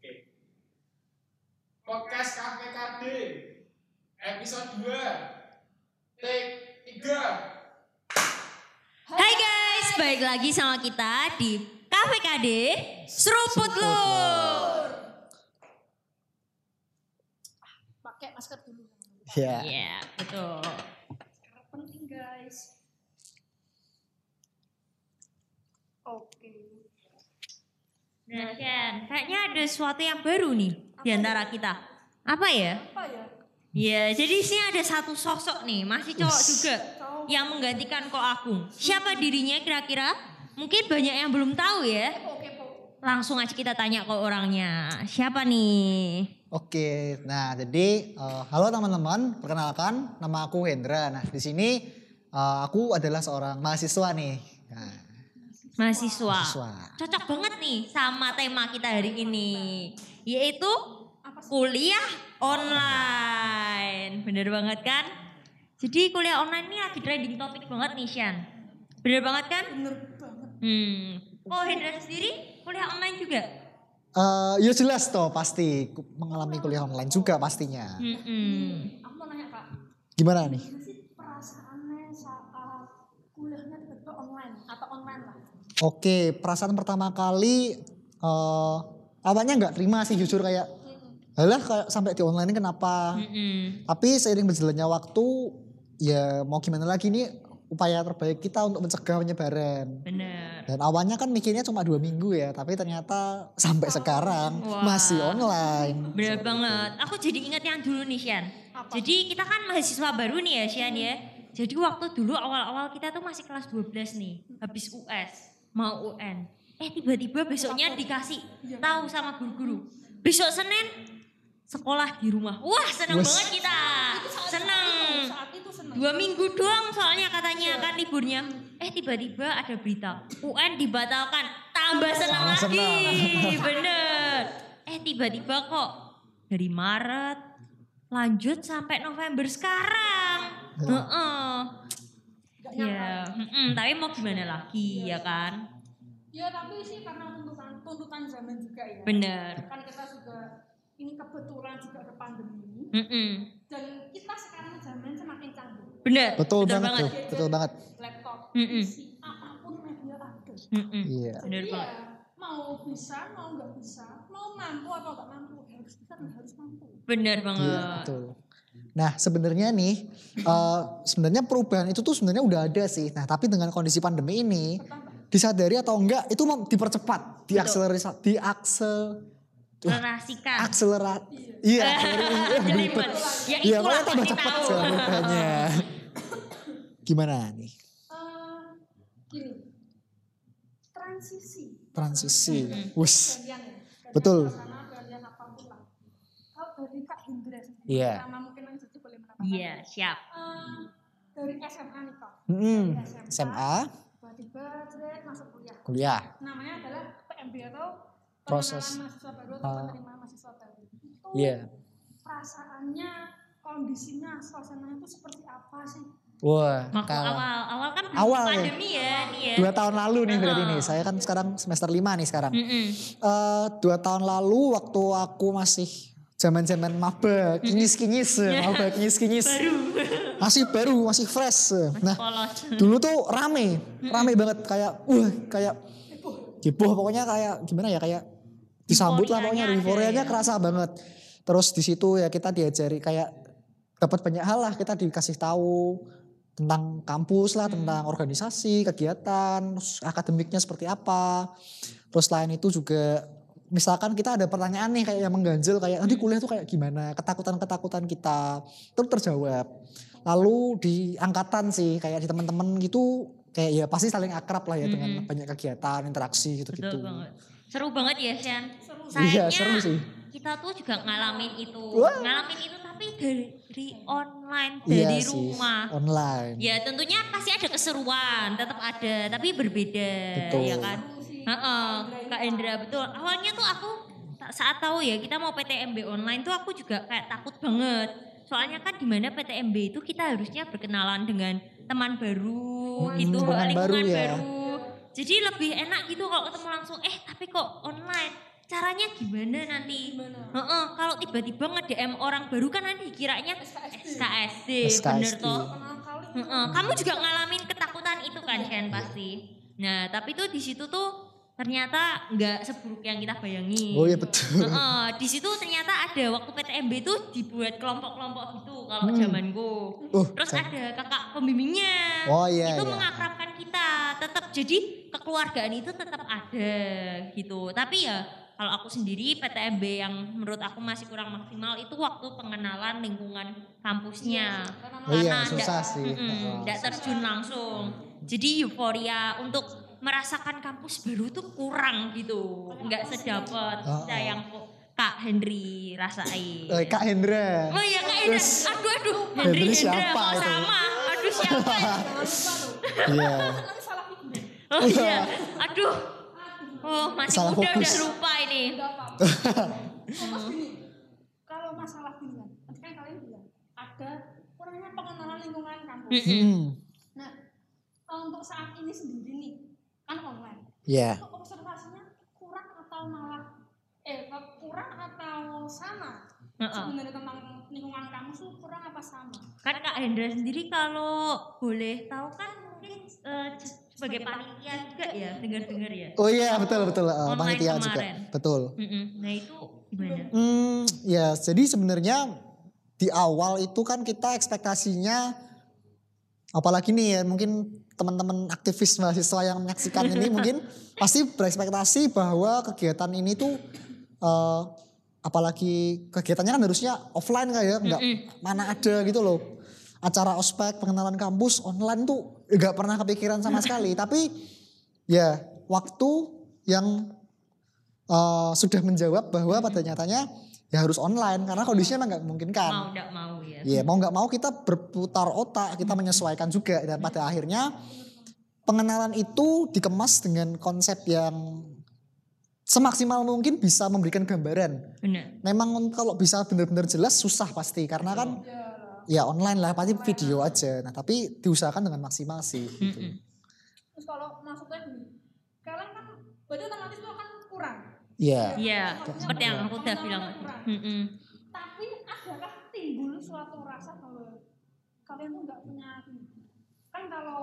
Oke. Podcast KPKD episode 2 take 3 Hai guys, balik lagi sama kita di KPKD Seruput Lur. pakai masker dulu. Ya. Iya, betul. Masker penting guys. Oke. Nah, Ken, kayaknya ada sesuatu yang baru nih di antara kita. Apa ya? Apa ya? Ya, jadi di sini ada satu sosok nih, masih cowok juga Cowok. yang menggantikan Ko Agung. Siapa dirinya kira-kira? Mungkin banyak yang belum tahu ya. Kepo kepo. Langsung aja kita tanya ke orangnya. Siapa nih? Oke, nah jadi eh, halo teman-teman, perkenalkan nama aku Hendra. Nah di sini eh, aku adalah seorang mahasiswa nih. Mahasiswa. mahasiswa. Cocok banget nih sama tema kita hari ini. Yaitu Apa sih? kuliah online. Bener banget kan? Jadi kuliah online ini lagi trending topik banget nih Shan. Bener banget kan? Bener banget. Hmm. Oh Hendra sendiri kuliah online juga? Eh, ya jelas toh pasti mengalami kuliah online juga pastinya. Hmm. Aku mau nanya kak. Gimana nih? Gimana sih perasaannya saat kuliahnya tiba-tiba online atau online lah? Oke, perasaan pertama kali eh awalnya nggak terima sih jujur kayak, alah kayak sampai di online ini kenapa? Mm-mm. Tapi seiring berjalannya waktu, ya mau gimana lagi nih upaya terbaik kita untuk mencegah penyebaran. Bener. Dan awalnya kan mikirnya cuma dua minggu ya, tapi ternyata sampai sekarang Wah. masih online. Bener banget. Aku jadi ingat yang dulu nih Shan. Apa? Jadi kita kan mahasiswa baru nih ya Shan ya. Jadi waktu dulu awal-awal kita tuh masih kelas 12 nih. Habis US. Mau UN. Eh tiba-tiba besoknya dikasih tahu sama guru-guru. Besok Senin sekolah di rumah. Wah seneng Wes. banget kita. Seneng. Saat itu seneng. Dua minggu doang soalnya katanya kan liburnya. Eh tiba-tiba ada berita UN dibatalkan. Tambah senang lagi. senang. Bener. Eh tiba-tiba kok dari Maret lanjut sampai November sekarang. Heeh. Gak nyangka. Ya, mm-mm, tapi mau gimana lagi ya kan? Ya tapi sih karena tuntutan tuntutan zaman juga ya. Bener. Kan kita juga ini kebetulan juga ada pandemi Mm-mm. dan kita sekarang zaman semakin canggih. Bener. Betul, banget, banget. tuh, betul banget. Laptop, Mm-mm. PC, apa pun media ada. Mm-mm. Iya. Bener Jadi banget. ya mau bisa, mau nggak bisa, mau mampu atau nggak mampu harus bisa dan harus mampu. Bener Iya, banget. betul. Nah sebenarnya nih, eh, sebenarnya perubahan itu tuh sebenarnya udah ada sih. Nah tapi dengan kondisi pandemi ini, disadari atau enggak itu mau dipercepat, diakselerasi, diaksel, Relasikan. akselerasi. Iya, Jelimet. Ya Iya, itulah makanya tambah cepat perubahannya. Gimana nih? Eh, gini, transisi. Transisi. Mm-mm. Wus. Ya. Betul. apa pun lah. Kalau dari Kak sendiri, Iya. pertama mungkin yang jadi boleh menambahkan. Iya, siap. Eh, dari SMA nih Kak. Mm-mm. Dari SMA, Tiba-tiba masuk kuliah. kuliah. Namanya adalah PMB atau Proses. mahasiswa baru atau Ah. penerimaan mahasiswa baru. Itu Iya. perasaannya, kondisinya, suasananya itu seperti apa sih? Wah, Waktu kalau awal, awal kan Awal ya. pandemi ya, nih ya. dua tahun lalu nih berarti Ah. nih. Saya kan sekarang semester lima nih sekarang. Mm-mm. Eh, dua tahun lalu waktu aku masih zaman-zaman maba, kinyis-kinyis, maba kinyis-kinyis. Baru. Masih baru, masih fresh. Nah, Polos. dulu tuh rame, rame banget kayak, wah kayak heboh pokoknya kayak gimana ya kayak disambut lah pokoknya Euforianya ya. kerasa banget. Terus di situ ya kita diajari kayak dapat banyak hal lah kita dikasih tahu tentang kampus lah, tentang organisasi, kegiatan, terus akademiknya seperti apa. Terus selain itu juga misalkan kita ada pertanyaan nih kayak yang mengganjal kayak nanti kuliah tuh kayak gimana, ketakutan-ketakutan kita itu terjawab. Lalu di angkatan sih kayak di teman-teman gitu kayak ya pasti saling akrab lah ya dengan banyak kegiatan, interaksi gitu-gitu. Betul banget. Seru banget ya, Shan. Iya, Sayangnya seru sih. kita tuh juga ngalamin itu. Wah. Ngalamin itu tapi dari online, Iya dari sih, rumah. online. Ya tentunya pasti ada keseruan, tetap ada, tapi berbeda, Betul. ya kan? Heeh, Kak Indra betul. Awalnya tuh aku saat tahu ya kita mau PTMB online tuh aku juga kayak takut banget. Soalnya kan di mana PTMB itu kita harusnya berkenalan dengan teman baru gitu, lingkungan lingkungan baru baru. ya. Jadi lebih enak gitu kalau ketemu langsung. Eh tapi kok online? Cara caranya gimana nanti Gimana? Heeh, kalau tiba-tiba nge-DM orang baru kan nanti dikiranya SKSD. SKSD, SKSD. bener toh kali. Heeh, kamu juga ngalamin ketakutan itu kan Shen pasti nah tapi tuh di situ tuh ternyata nggak seburuk yang kita bayangin Oh iya betul. Heeh, di situ ternyata ada waktu PTMB itu dibuat kelompok-kelompok gitu kalau Hmm. zamanku. Uh, Terus kan. ada kakak pembimbingnya. Oh iya itu iya. mengakrabkan kita. Tetap jadi kekeluargaan itu tetap ada gitu. Tapi ya kalau aku sendiri PTMB yang menurut aku masih kurang maksimal itu waktu pengenalan lingkungan kampusnya. Oh iya, Karena susah ndak- sih. Heeh. ndak terjun langsung. Jadi euforia untuk merasakan kampus baru tuh kurang gitu. Enggak sedapat Heeh. kita yang kok Kak Henry rasain. Eh, Kak Hendra. Oh iya Kak Hendra. Terus- Aduh aduh. Henry Henry siapa Hendra kok itu? sama. Aduh siapa? Loh. Iya. Oh iya. Aduh. Oh masih Salah muda fokus. udah lupa ini. Kalau masalah gini kan, tadi kan kalian bilang ada kurangnya pengenalan lingkungan kampus. Mm-mm. Hmm. Nah, untuk saat ini sendiri nih, kan online. Iya. Untuk observasinya kurang atau malah eh kurang atau sama? Heeh. Sebenarnya tentang lingkungan kampus tuh kurang apa sama? Kan Kak Hendra sendiri kalau boleh tahu kan mungkin eh, sebagai panitia juga ya dengar-dengar ya. Oh iya betul betul. Online panitia juga. Betul. Mm-mm. Nah itu gimana? Hmm, ya jadi sebenarnya di awal itu kan kita ekspektasinya apalagi nih ya mungkin teman-teman aktivis mahasiswa yang menyaksikan ini mungkin pasti berekspektasi bahwa kegiatan ini tuh eh, apalagi kegiatannya kan harusnya offline kayak nggak mana ada gitu loh. Acara ospek pengenalan kampus online tuh nggak pernah kepikiran sama sekali. Tapi ya waktu yang eh, sudah menjawab bahwa pada nyatanya ya harus online karena kondisinya emang nggak memungkinkan. Mau nggak mau ya. Iya mau nggak mau kita berputar otak, kita menyesuaikan juga dan pada akhirnya pengenalan itu dikemas dengan konsep yang semaksimal mungkin bisa memberikan gambaran. Benar. Memang kalau bisa benar-benar jelas susah pasti karena kan ya online lah pasti video aja. Nah tapi diusahakan dengan maksimal sih. gitu. Terus kalau maksudnya gini, kalian kan berarti otomatis itu akan kurang. Iya. Iya, seperti yang aku udah bilang. Tapi adakah timbul suatu rasa kalau kalian tuh nggak punya kan kalau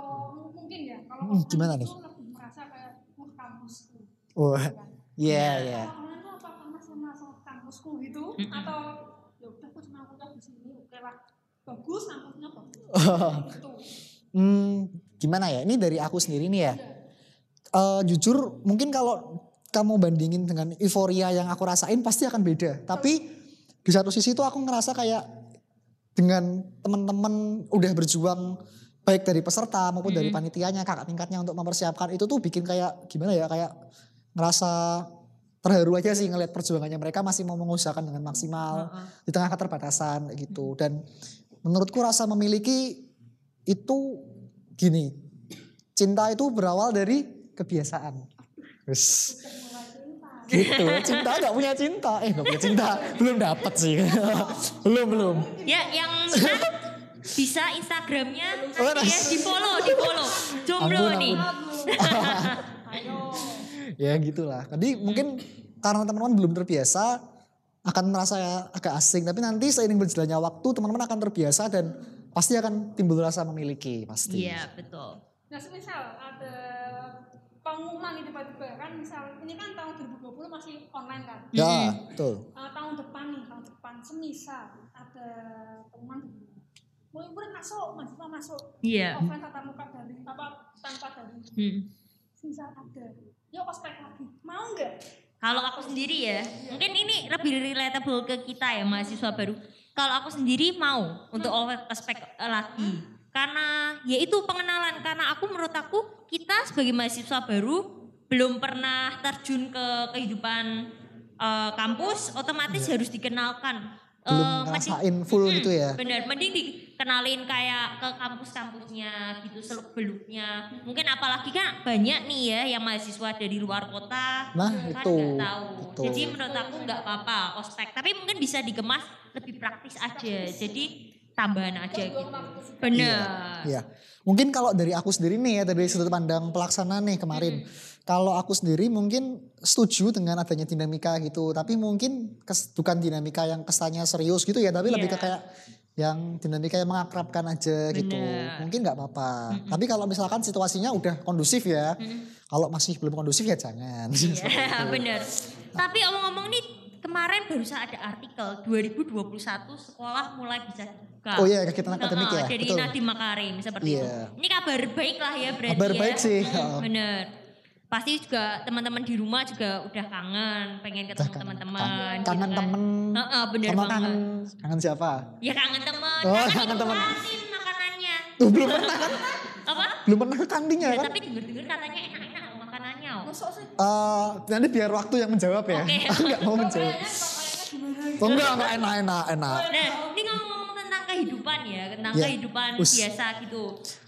mungkin ya kalau Hmm, gimana nih? lebih merasa kayak wah kampusku Wah, kan? iya iya. Kalau tuh apa karena sama sama kampusku gitu atau ya udah aku cuma kuliah di sini oke lah bagus kampusnya bagus gitu Hmm, gimana ya? Ini dari aku sendiri nih ya. Eh, jujur mungkin kalau kamu bandingin dengan euforia yang aku rasain pasti akan beda. Tapi di satu sisi tuh aku ngerasa kayak dengan teman-teman udah berjuang baik dari peserta maupun dari panitianya, kakak tingkatnya untuk mempersiapkan itu tuh bikin kayak gimana ya? Kayak ngerasa terharu aja sih ngelihat perjuangannya mereka masih mau mengusahakan dengan maksimal di tengah keterbatasan gitu. Dan menurutku rasa memiliki itu gini, cinta itu berawal dari kebiasaan. Wes. Gitu, cinta gak punya cinta. Eh gak punya cinta, belum dapat sih. belum, belum. Ya yang bisa Instagramnya Oh, ya di follow di follow jomblo Ampun, nih ayo Ya gitulah. Tadi mungkin karena teman-teman belum terbiasa akan merasa agak asing. Tapi nanti seiring berjalannya waktu teman-teman akan terbiasa dan pasti akan timbul rasa memiliki pasti. iya betul nah semisal ada pengumuman tiba-tiba. Kan misal ini kan tahun 2020 masih online kan? Ya, betul. Eh, tahun depan nih tahun depan semisal ada pengumuman. Murid-murid masuk mahasiswa masuk. Iya. Offline tatap muka dari apa tanpa dari Hmm. semisal ada. Yuk ospek lagi. Mau nggak? Kalau aku sendiri ya, mungkin ini lebih relatable ke kita ya mahasiswa baru. Kalau aku sendiri mau untuk ospek lagi. Karena ya itu pengenalan. Karena aku menurut aku kita sebagai mahasiswa baru belum pernah terjun ke kehidupan eh, kampus, otomatis harus dikenalkan. Iya. Belum Eh, mending- ngerasain full gitu ya. Bener, mending dikenalin kayak ke kampus-kampusnya gitu seluk beluknya. Mungkin apalagi kan banyak nih ya yang mahasiswa dari luar kota. Nah, kan itu. nggak tahu. Betul. Jadi menurut aku nggak apa-apa ospek, tapi mungkin bisa dikemas lebih praktis aja. Jadi tambahan aja gitu. Bener. Iya. Mungkin kalau dari aku sendiri nih ya dari sudut pandang pelaksana nih kemarin. Kalau aku sendiri mungkin setuju dengan adanya dinamika gitu, tapi mungkin kes- bukan dinamika yang kesannya serius gitu ya, tapi lebih ke Iya. kayak yang dinamika yang mengakrabkan aja gitu. Bener. Mungkin nggak apa-apa. Tapi kalau misalkan situasinya udah kondusif ya, kalau masih belum kondusif ya jangan. Iya bener. Tapi omong-omong nih kemarin barusan ada artikel 2021 sekolah mulai bisa Oh iya, kegiatan akademik Heeh, ya, Dari betul. Nadiem Makarim seperti Iya. itu. Ini kabar baik lah ya berarti Kabar ya. baik sih, Mm, heeh. Bener. Pasti juga teman-teman di rumah juga udah kangen, pengen ketemu kangen. teman-teman. kangen gitu kan. temen Heeh, bener sama banget. kangen kangen siapa? Ya kangen teman. Oh, kangen, kangen teman. makanannya. Tuh belum pernah kan? Apa? Belum pernah ke kantinnya Ya, kan? tapi denger-denger katanya enak-enak loh makanannya. oh. Masuk sih. Eh, nanti biar waktu yang menjawab ya. Oke. Aku nggak mau menjawab. Kayaknya gimana? Oh enggak, enggak enak, enak, enak. Nah, ini ngomong-ngomong tentang kehidupan ya, tentang Ya. kehidupan Us. biasa gitu.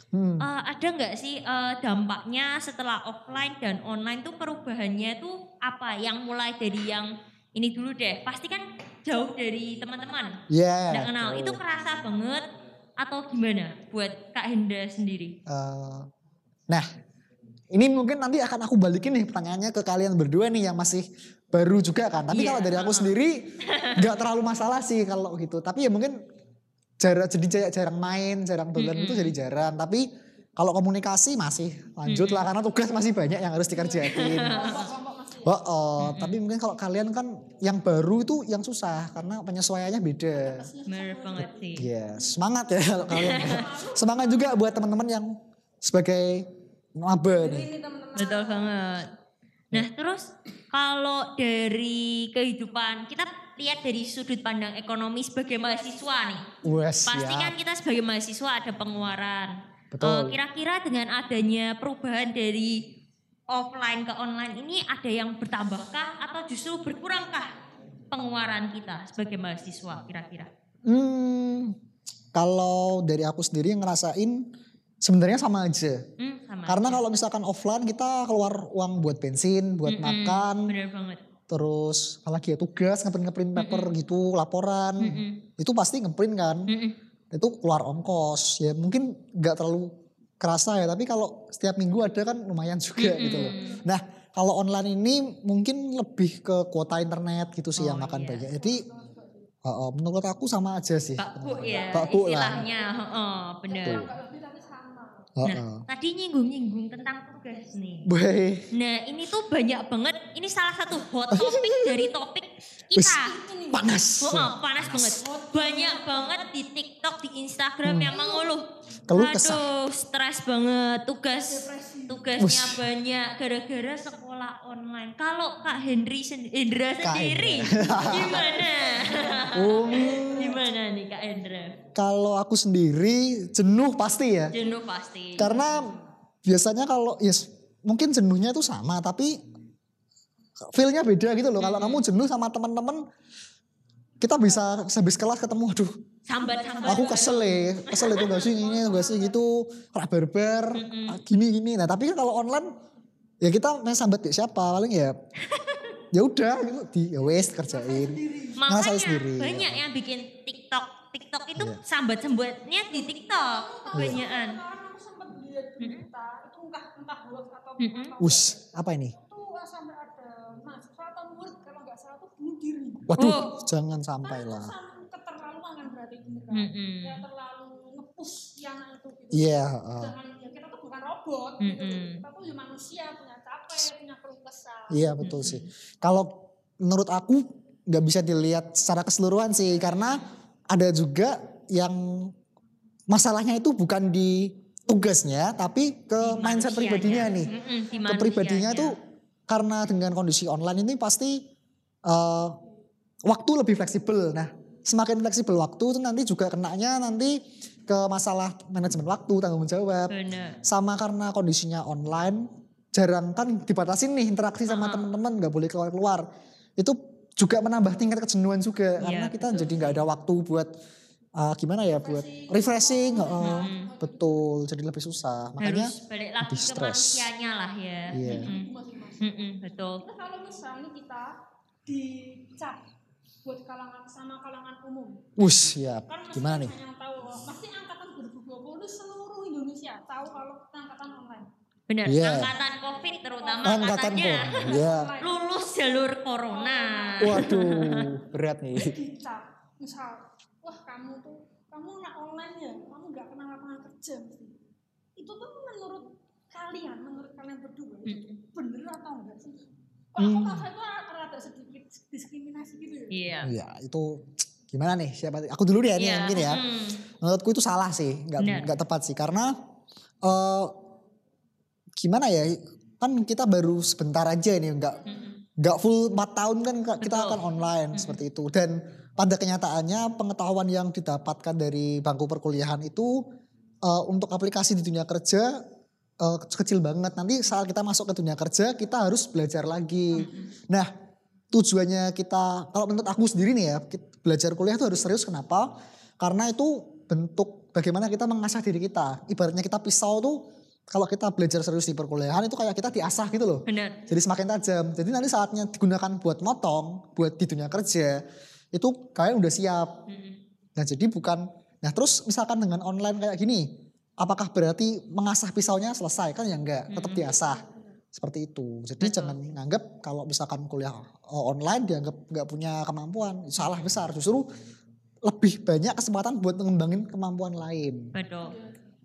Hmm. Eh, ada nggak sih eh, dampaknya setelah offline dan online tuh perubahannya tuh apa? Yang mulai dari yang ini dulu deh, pasti kan jauh dari teman-teman, Ya. nggak kenal. betul. Itu kerasa banget atau gimana buat Kak Hendra sendiri? Eh, nah, ini mungkin nanti akan aku balikin nih pertanyaannya ke kalian berdua nih yang masih baru juga kan. Tapi Iya, kalau dari aku sendiri nggak terlalu masalah sih kalau gitu. Tapi ya mungkin jarang jadi jar- jarang main, jarang dolan itu jadi jarang. Tapi kalau komunikasi masih lanjut lah karena tugas masih banyak yang harus dikerjain. Oh, oh. tapi mungkin kalau kalian kan yang baru itu yang susah karena penyesuaiannya beda. Bener banget sih. Iya, semangat ya kalau kalian. semangat juga buat teman-teman yang sebagai maba nih. Ini teman-teman. Betul banget. Nah terus kalau dari kehidupan kita lihat dari sudut pandang ekonomi sebagai mahasiswa nih. Wes, Pasti ya. kan kita sebagai mahasiswa ada pengeluaran. Betul. Eh, Kira-kira dengan adanya perubahan dari offline ke online ini ada yang bertambahkah atau justru berkurangkah pengeluaran kita sebagai mahasiswa kira-kira? Hmm, kalau dari aku sendiri yang ngerasain sebenarnya sama aja. Hmm, sama. Karena aja. kalau misalkan offline kita keluar uang buat bensin, buat Mm-mm, makan, Bener banget. Terus apalagi ya tugas ngeprint-ngeprint paper gitu, laporan. Mm-mm. Itu pasti ngeprint kan. Mm-mm. Itu keluar ongkos. Ya mungkin nggak terlalu kerasa ya, tapi kalau setiap minggu ada kan lumayan juga gitu loh. Nah, kalau online ini mungkin lebih ke kuota internet gitu sih Oh, yang makan iya. banyak. Jadi uh, uh, menurut aku sama aja sih. Pak Bu ya Pak Bu lah. istilahnya. heeh, bener. Betul. Sama. Uh, Nah, uh. tadi nyinggung-nyinggung tentang tugas nih. Baik. Nah, ini tuh banyak banget. Ini salah satu hot topic dari topik kita. panas. Oh, oh, panas banget. Banyak banget di TikTok, di Instagram yang mengeluh. Keluh kesah. Aduh, stres banget. Tugas tugasnya banyak gara-gara sekolah online. Kalau Kak Henry sen- Hendra Kak sendiri gimana? Um, gimana nih Kak Hendra? kalau aku sendiri jenuh pasti ya. Jenuh pasti. Karena biasanya kalau yes, mungkin jenuhnya itu sama tapi feel-nya beda gitu loh. Kalau kamu jenuh sama teman-teman kita bisa habis kelas ketemu aduh Sambat-sambat. aku kesel ya kesel itu gak sih ini gak sih gitu rak barbar gini gini nah tapi kan kalau online ya kita main sambat ke siapa paling ya ya udah gitu di ya wes kerjain Makanya sendiri banyak yang bikin TikTok. TikTok itu Iya. sambat-sambatnya di TikTok. Banyakan. Kemarin aku sempat lihat berita itu entah entah atau. Us, apa ini? Itu sampai ada mahasiswa atau murid kalau nggak salah tuh bunuh diri. Waduh, Oh. jangan sampai lah. keterlaluan kan berarti kan. Mm-mm. Ya terlalu ngepush yang itu gitu. Iya, heeh. Jangan ya kita tuh bukan robot gitu. Kita tuh manusia punya capek, punya keluh kesah. Iya betul sih. Kalau menurut aku nggak bisa dilihat secara keseluruhan sih karena ada juga yang masalahnya itu bukan di tugasnya tapi ke Di mindset manusianya. pribadinya nih. Mm-mm, di Ke pribadinya tuh karena dengan kondisi online ini pasti eh, waktu lebih fleksibel. Nah, semakin fleksibel waktu itu nanti juga kenanya nanti ke masalah manajemen waktu, tanggung jawab. Bener. sama karena kondisinya online jarang kan dibatasin nih interaksi sama Uh-uh. teman-teman nggak boleh keluar keluar itu juga menambah tingkat kejenuhan juga Iya, karena kita jadi nggak ada waktu buat uh, gimana ya buat refreshing heeh. betul jadi lebih susah makanya harus balik lagi lebih ke stres. manusianya lah ya. Iya. Mm-mm. Masing-masing. Mm-mm, betul. Nah, kalau misalnya kita dicap buat kalangan sama kalangan umum. Us, ya. Kan Gimana nih? banyak yang tahu, pasti angkatan 2020 seluruh Indonesia tahu kalau kita angkatan online. Benar. Iya. Angkatan Covid terutama Angkatan angkatannya. Ya. lulus jalur corona. Waduh, berat nih. dicap misal wah kamu tuh kamu nak online ya kamu nggak kenal lapangan kerja mesti itu tuh menurut kalian menurut kalian berdua itu bener atau enggak sih kok aku Hmm. merasa itu rada sedikit diskriminasi gitu ya Iya. Ya, itu gimana nih? Siapa? Aku dulu deh nih Iya. mungkin ya. Hmm. Menurutku itu salah sih, nggak nggak tepat sih karena eh gimana ya? Kan kita baru sebentar aja ini, nggak Mm-mm. nggak full 4 tahun kan ka- kita Betul. akan online seperti itu dan pada kenyataannya pengetahuan yang didapatkan dari bangku perkuliahan itu eh, untuk aplikasi di dunia kerja eh, kecil banget nanti saat kita masuk ke dunia kerja kita harus belajar lagi nah tujuannya kita kalau menurut aku sendiri nih ya belajar kuliah itu harus serius kenapa karena itu bentuk bagaimana kita mengasah diri kita ibaratnya kita pisau tuh kalau kita belajar serius di perkuliahan itu kayak kita diasah gitu loh Benar. jadi semakin tajam. Jadi nanti saatnya digunakan buat motong, buat di dunia kerja, itu kalian udah siap. Mm-mm. Nah jadi bukan, nah terus misalkan dengan online kayak gini, apakah berarti mengasah pisaunya selesai? Kan ya enggak, tetap diasah. Seperti itu. Jadi Betul. jangan nganggap kalau misalkan kuliah eh, online dianggap nggak punya kemampuan. Salah besar. Justru lebih banyak kesempatan buat mengembangin kemampuan lain. Betul.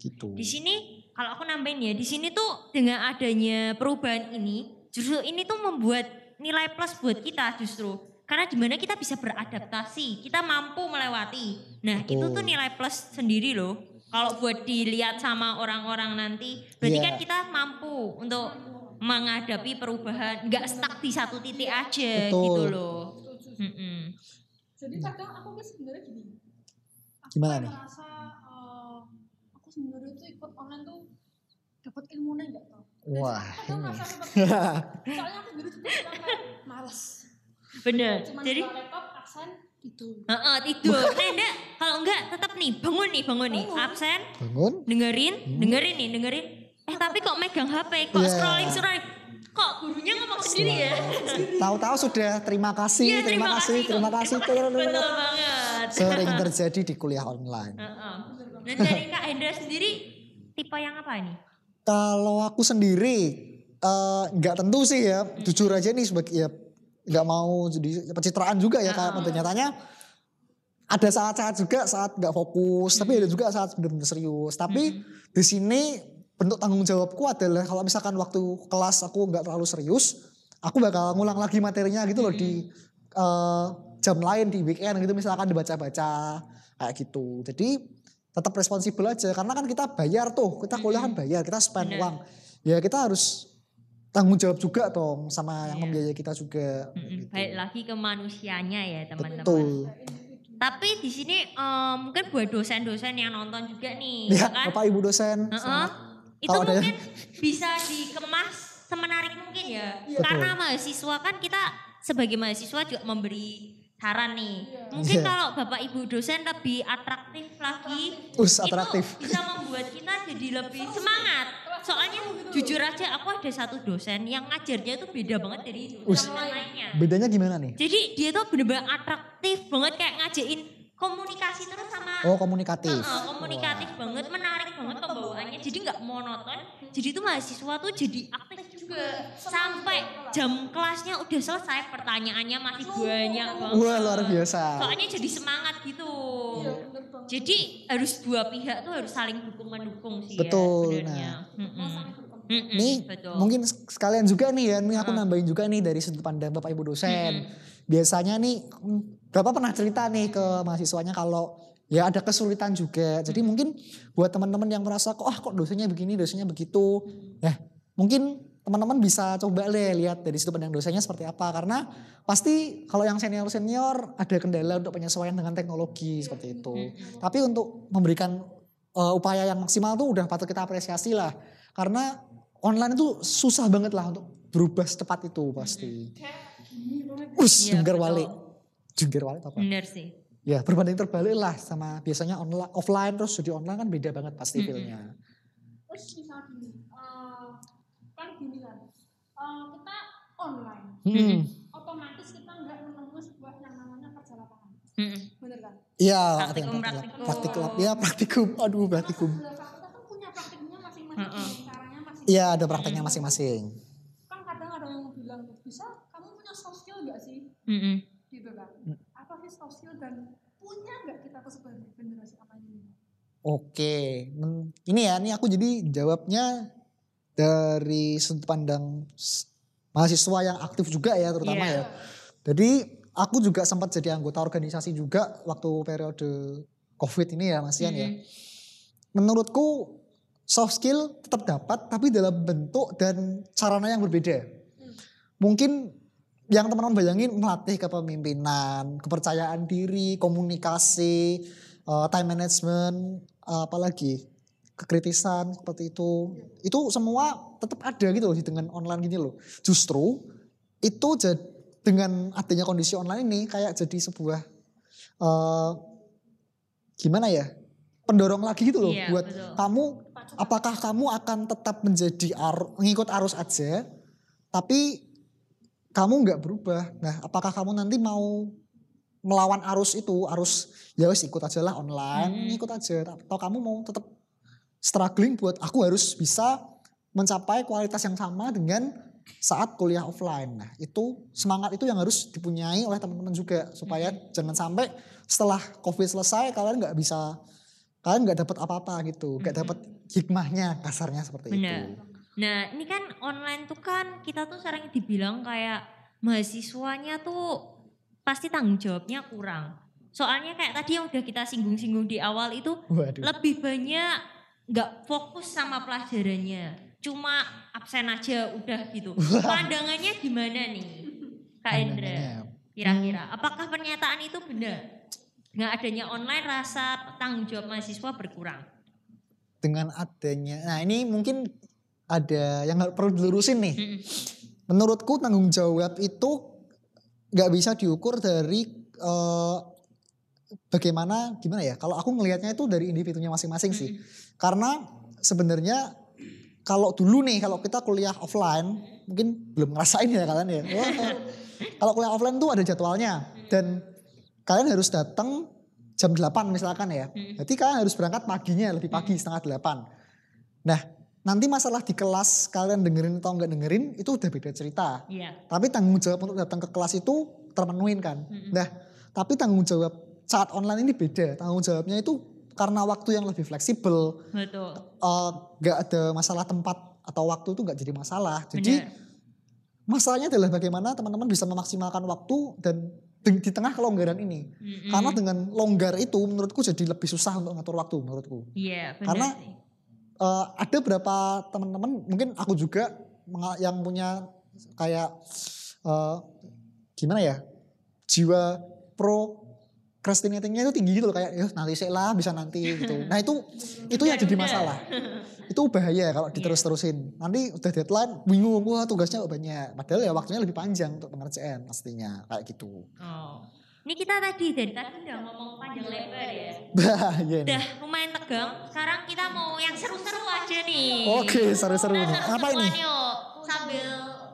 Gitu. Di sini kalau aku nambahin ya, di sini tuh dengan adanya perubahan ini, justru ini tuh membuat nilai plus buat kita justru. Karena di mana kita bisa beradaptasi, kita mampu melewati. Nah itu Betul. tuh nilai plus sendiri loh. Kalau buat dilihat sama orang-orang nanti, berarti Iya. kan kita mampu untuk menghadapi perubahan, nggak stuck di satu titik aja Betul. gitu loh. Setuju. Mm-mm. jadi kadang aku tuh sebenarnya gini aku Gimana nih? merasa eh, aku sebenarnya tuh ikut online tuh dapat ilmunya enggak tau Dan Wah, kadang ini. merasa seperti itu. soalnya aku dulu juga males Bener. cuma Jadi laptop absen itu Heeh, tidur. Nah, enggak, kalau enggak tetap nih bangun nih, bangun nih. Absen, Bangun. dengerin, dengerin nih, dengerin. Eh tapi kok megang HP, kok Iya. scrolling scrolling. Kok gurunya ngomong sendiri ya? Tahu-tahu sudah terima kasih, Iya, terima, kasih, terima kasih. Betul banget. Sering terjadi di kuliah online. Heeh. Dan dari Kak Hendra sendiri tipe yang apa nih? Kalau aku sendiri eh, nggak tentu sih ya, jujur aja nih sebagai ya nggak mau jadi pencitraan juga ya karena nyatanya ada saat-saat juga saat nggak fokus, tapi ada juga saat benar-benar serius. Tapi di sini bentuk tanggung jawabku adalah kalau misalkan waktu kelas aku nggak terlalu serius, aku bakal ngulang lagi materinya gitu loh di eh, jam lain di weekend gitu misalkan dibaca-baca kayak gitu. Jadi tetap responsibel aja karena kan kita bayar tuh, kita kuliah kan bayar, kita spend Bener. uang. Ya kita harus tanggung jawab juga dong sama yang Iya. membiayai kita juga. Mm-mm. gitu. Balik lagi ke manusianya ya teman-teman. Betul. Tapi di sini eh, mungkin buat dosen-dosen yang nonton juga nih, Ya, kan? Bapak Ibu dosen. Selamat. Itu ada yang- mungkin bisa dikemas semenarik mungkin ya. Iya. Karena mahasiswa kan kita sebagai mahasiswa juga memberi saran nih. Iya. Mungkin Iya. kalau Bapak Ibu dosen lebih atraktif lagi, Us, atraktif. itu bisa membuat kita jadi lebih semangat. Soalnya jujur aja aku ada satu dosen yang ngajarnya itu beda banget dari Us. dosen lainnya. Bedanya gimana nih? Jadi dia tuh bener-bener atraktif banget kayak ngajain komunikasi terus sama Oh komunikatif. Heeh, komunikatif banget, menarik banget pembawaannya. Jadi nggak monoton. Jadi tuh mahasiswa tuh jadi aktif juga. Sampai jam kelasnya udah selesai, pertanyaannya masih banyak banget. Wah luar biasa. Soalnya jadi semangat gitu. iya Jadi harus dua pihak tuh harus saling dukung mendukung sih Betul, ya sebenarnya. Mau saling berkembang Mm-mm, Nih betul. mungkin sekalian juga nih ya, nih aku nambahin juga nih dari sudut pandang Bapak Ibu dosen. Mm-mm. Biasanya nih, Bapak pernah cerita nih ke mahasiswanya kalau ya ada kesulitan juga. Jadi mungkin buat teman-teman yang merasa kok ah kok dosennya begini, dosennya begitu. Ya mungkin teman-teman bisa coba deh lihat dari sudut pandang dosennya seperti apa. Karena pasti kalau yang senior-senior ada kendala untuk penyesuaian dengan teknologi seperti itu. Tapi untuk memberikan eh, upaya yang maksimal tuh udah patut kita apresiasi lah. Karena online itu susah banget lah untuk berubah secepat itu pasti. Us, Iya, jungkir betul. Jungkir balik apa? Bener sih. Ya berbanding terbalik lah sama biasanya online, offline terus jadi online kan beda banget pasti Mm-mm. feelnya. terus misalnya gini eh, kan gini kan eh, kita online Hmm. otomatis kita nggak menemui sebuah yang namanya Mm-mm. bener kan Iya, Praktikum, praktikum, praktikum. ya praktikum. Aduh, praktikum. fakultas kan punya praktiknya masing-masing Heeh. caranya masing Iya, ada prakteknya masing-masing. kan kadang ada yang bilang bisa kamu punya soft skill nggak sih Mm-mm. gitu kan Hmm. apa sih soft skill dan punya nggak kita tuh sebagai generasi apa ini Oke, ini ya, ini aku jadi jawabnya dari sudut pandang mahasiswa yang aktif juga ya, terutama Iya. ya. Jadi aku juga sempat jadi anggota organisasi juga waktu periode COVID ini ya, Mas Ian ya. Mm-mm. Menurutku soft skill tetap dapat, tapi dalam bentuk dan sarana yang berbeda. Mungkin yang teman-teman bayangin melatih kepemimpinan, kepercayaan diri, komunikasi, eh, time management, apalagi kekritisan seperti itu. Itu semua tetap ada gitu loh di dengan online gini loh. Justru itu jad- dengan adanya kondisi online ini kayak jadi sebuah eh, gimana ya? pendorong lagi gitu loh Iya, buat betul. kamu apakah kamu akan tetap menjadi ar- mengikut arus aja tapi kamu nggak berubah. Nah, apakah kamu nanti mau melawan arus itu, arus ya wes ikut aja lah online, Hmm. ikut aja. Atau kamu mau tetap struggling buat aku harus bisa mencapai kualitas yang sama dengan saat kuliah offline. Nah, itu semangat itu yang harus dipunyai oleh teman-teman juga supaya jangan sampai setelah covid selesai kalian nggak bisa kalian nggak dapat apa-apa gitu, nggak dapat hikmahnya kasarnya seperti Benar. itu. Nah ini kan online tuh kan kita tuh sering dibilang kayak mahasiswanya tuh pasti tanggung jawabnya kurang. Soalnya kayak tadi yang udah kita singgung-singgung di awal itu Waduh. lebih banyak nggak fokus sama pelajarannya. Cuma absen aja udah gitu. Pandangannya gimana nih Kak Indra? Pandangannya. Kira-kira apakah pernyataan itu benar? Nggak adanya online rasa tanggung jawab mahasiswa berkurang. dengan adanya nah ini mungkin ada yang nggak perlu dilurusin nih menurutku tanggung jawab itu nggak bisa diukur dari eh, bagaimana gimana ya kalau aku ngelihatnya itu dari individunya masing-masing sih. Karena sebenarnya kalau dulu nih kalau kita kuliah offline mungkin belum ngerasain ya kalian ya. Wah, kalau kuliah offline tuh ada jadwalnya dan kalian harus datang jam 8 misalkan ya. Jadi kalian harus berangkat paginya lebih pagi setengah delapan. Nah nanti masalah di kelas kalian dengerin atau nggak dengerin itu udah beda cerita. Iya. Tapi tanggung jawab untuk datang ke kelas itu terpenuhin kan. Mm-mm. Nah tapi tanggung jawab saat online ini beda. Tanggung jawabnya itu karena waktu yang lebih fleksibel. Betul. eh, nggak ada masalah tempat atau waktu itu nggak jadi masalah. Jadi Benar. masalahnya adalah bagaimana teman-teman bisa memaksimalkan waktu dan di, di tengah kelonggaran ini. Mm-mm. Karena dengan longgar itu menurutku jadi lebih susah untuk ngatur waktu menurutku. Iya, Karena- sih. Eh, ada berapa teman-teman mungkin aku juga yang punya kayak eh, gimana ya jiwa pro procrastinatingnya itu tinggi gitu loh kayak ya nanti sih lah bisa nanti gitu. Nah itu itu yang jadi masalah. Itu bahaya kalau diterus-terusin. Nanti udah deadline bingung wah tugasnya banyak. Padahal ya waktunya lebih panjang untuk pengerjaan pastinya kayak gitu. Oh. Ini kita tadi dari tadi udah ngomong panjang lebar ya. Nih. Udah lumayan tegang. Sekarang kita mau yang seru-seru aja nih. Oke seru-seru Nah, nih. Apa ini? yuk. Sambil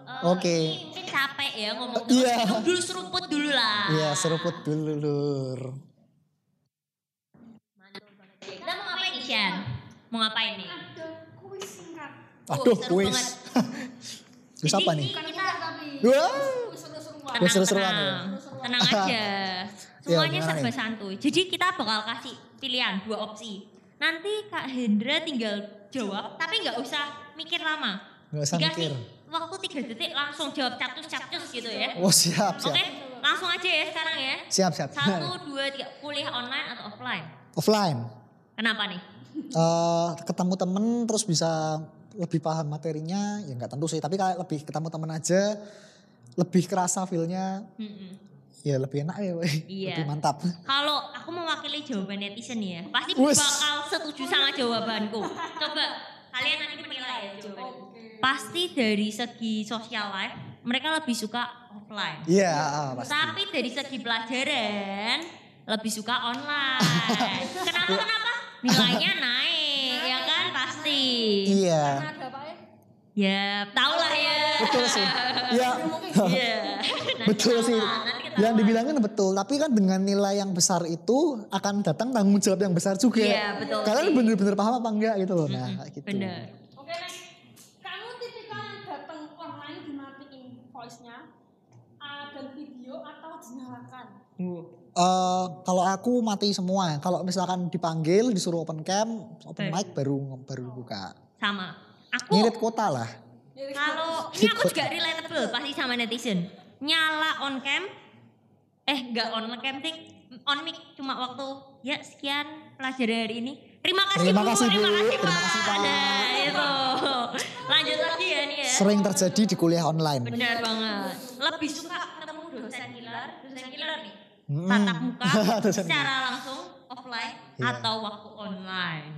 eh, Oke. ini mungkin capek ya ngomong Iya. Minum dulu seruput dulu lah. Iya seruput dulu lur. Kita mau ngapain nih, Shan? Mau ngapain nih? ada kuis singkat Aduh seru kuis. Kuis apa nih? bukan Kita tapi Wah. seru-seruan seru-seruan ya? Tenang, aja. Semuanya gimana serba nih? santuy. Jadi kita bakal kasih pilihan dua opsi. Nanti Kak Hendra tinggal jawab, tapi nggak usah mikir lama. Gak usah Dikasih mikir. waktu tiga detik langsung jawab capcus-capcus gitu ya. Oh siap Oke, siap. langsung aja ya sekarang ya. Siap siap. Satu, dua, tiga. Kuliah online atau offline? Offline. Kenapa nih? eh ketemu temen terus bisa lebih paham materinya ya nggak tentu sih tapi kayak lebih ketemu temen aja lebih kerasa feelnya Mm-mm. Ya lebih enak ya woy. Iya. lebih mantap Kalau aku mewakili jawaban netizen ya, pasti Wes. bakal setuju sama jawabanku. Coba kalian nanti menilai ya jawabanku. Pasti dari segi social life, mereka lebih suka offline. iya ah, pasti Tapi dari segi pelajaran, lebih suka online. kenapa kenapa? Nilainya naik, ya kan pasti. iya karena ada apa ya Ya, tau lah ya. betul sih ya Iya. Betul sih. Yang dibilangin betul, tapi kan dengan nilai yang besar itu akan datang tanggung jawab yang besar juga. Iya, betul Kalian bener-bener paham apa enggak gitu loh. Nah, kayak gitu. Bener. Oke, next. Kamu tipikal yang datang online dimatiin voice-nya dan video atau dinyalakan? Eh, kalau aku mati semua. Kalau misalkan dipanggil, disuruh open cam, open mic baru baru buka. Sama. Aku Ngirit kota lah. Kalau ini aku juga relatable pasti sama netizen. Nyala on cam, eh enggak on cam ting, on mic cuma waktu ya sekian pelajaran hari ini. Terima kasih Terima kasih, Bu. terima kasih Terima Pak. kasih, Pak. Nah, itu. Lanjut lagi ya nih ya. Sering terjadi di kuliah online. Benar banget. Lebih suka ketemu dosen killer, dosen killer nih. Hmm. Tatap muka secara langsung offline Iya. atau waktu online.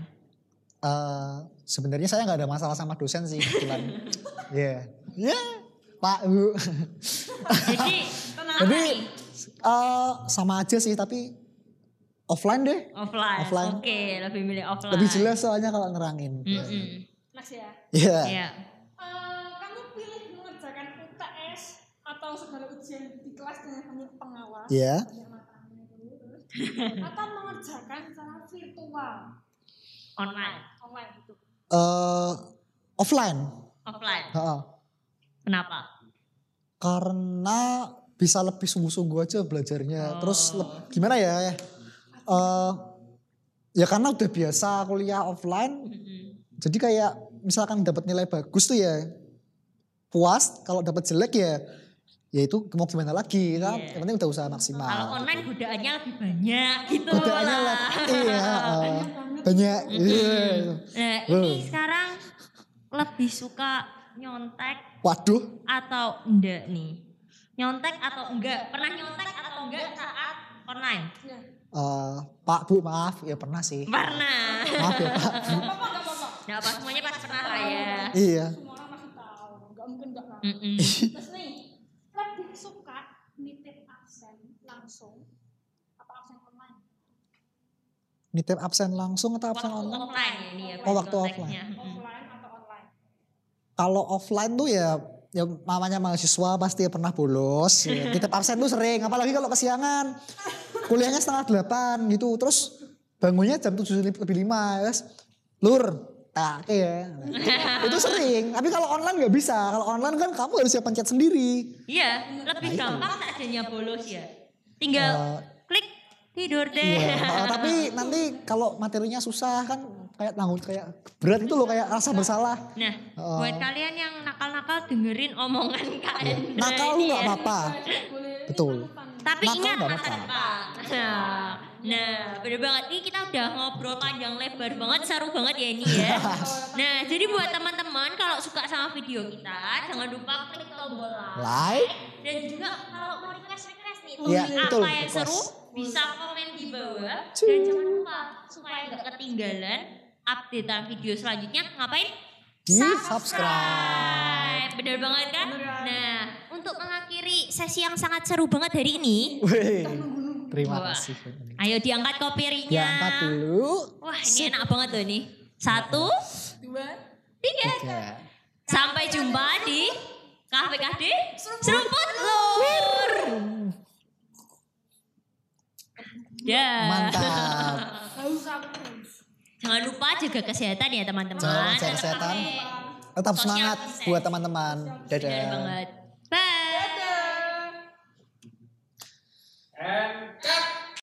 Eh, sebenarnya saya nggak ada masalah sama dosen sih kebetulan. Iya. Ya, Pak Bu. Jadi, Jadi eh, sama aja sih tapi offline deh. Offline. offline. Oke, lebih milih offline. Lebih jelas soalnya kalau nerangin. Mm-mm. Next ya. Iya. Iya. Eh, kamu pilih mengerjakan UTS atau segala ujian di kelas dengan hanya pengawas? Iya. Banyak matanya dulu, terus. atau mengerjakan secara virtual Online. online gitu. Eh, offline. Offline. Heeh. Kenapa? Karena bisa lebih sungguh-sungguh aja belajarnya. Oh. Terus gimana ya? Eh, ya karena udah biasa kuliah offline, Mm-mm. jadi kayak misalkan dapat nilai bagus tuh ya puas. Kalau dapat jelek ya ya itu mau gimana lagi kan? Iya. Yang penting udah usaha maksimal. Kalau online godaannya lebih banyak gitu Godaannya lah. Iya, eh, banyak. Iya. Nah ini sekarang lebih suka nyontek Waduh, atau enggak nih? Nyontek atau enggak? Pernah nyontek atau enggak saat online? Ya. eh, Pak Bu maaf ya pernah sih. Pernah. Maaf ya Pak. Bu. Apa? Nah pas semuanya pasti pernah lah ya. Iya. Semua orang pasti tahu. Enggak mungkin enggak tahu. Mm-mm. Terus nih, lebih suka nitip absen langsung apa absen online? Nitip absen langsung atau absen Waktu online? offline ya ini ya. Oh, waktu konteksnya. Mm-mm. Offline atau online? Kalau offline tuh ya ya namanya mahasiswa pasti pernah bolos. Ya. Nitip absen tuh sering, apalagi kalau kesiangan. Kuliahnya setengah delapan gitu, terus bangunnya jam tujuh lebih lima, ya. Lur, tak ya. itu sering. Tapi kalau online nggak bisa. Kalau online kan kamu harus siap pencet sendiri. Iya, lebih Nah, gampang sajanya bolos ya. Tinggal Eh, klik tidur deh. Iya, eh, tapi nanti kalau materinya susah kan kayak tanggung kayak berat itu loh kayak rasa bersalah. Nah, Oh. buat kalian yang nakal-nakal dengerin omongan Kak Hendra Nakal lu nggak ya. apa-apa. Betul. Tapi Nakal ingat masa apa-apa. depan. Nah, nah, bener banget. Ini kita udah ngobrol panjang lebar banget, seru banget ya ini ya. Nah, jadi buat teman-teman kalau suka sama video kita, jangan lupa klik tombol like. Like, Dan juga kalau mau request-request nih, Iya, topik betul, apa yang request. seru, bisa komen di bawah. Dan jangan lupa, supaya nggak ketinggalan updatean video selanjutnya, ngapain? di subscribe. Bener banget kan? Kan? Nah, untuk mengakhiri sesi yang sangat seru banget hari ini, Wih, terima Wah. kasih. ayo diangkat kopirinya. Diangkat dulu. Wah, ini enak banget tuh nih. Satu, Dua. tiga. Tiga. Sampai jumpa di Kafe KD Seruput Lur. Ya. Mantap. Jangan lupa jaga kesehatan ya teman-teman. Jangan jaga kesehatan. Tetap semangat buat teman-teman. Dadah. Dadah banget. Bye. Dadah. And cut.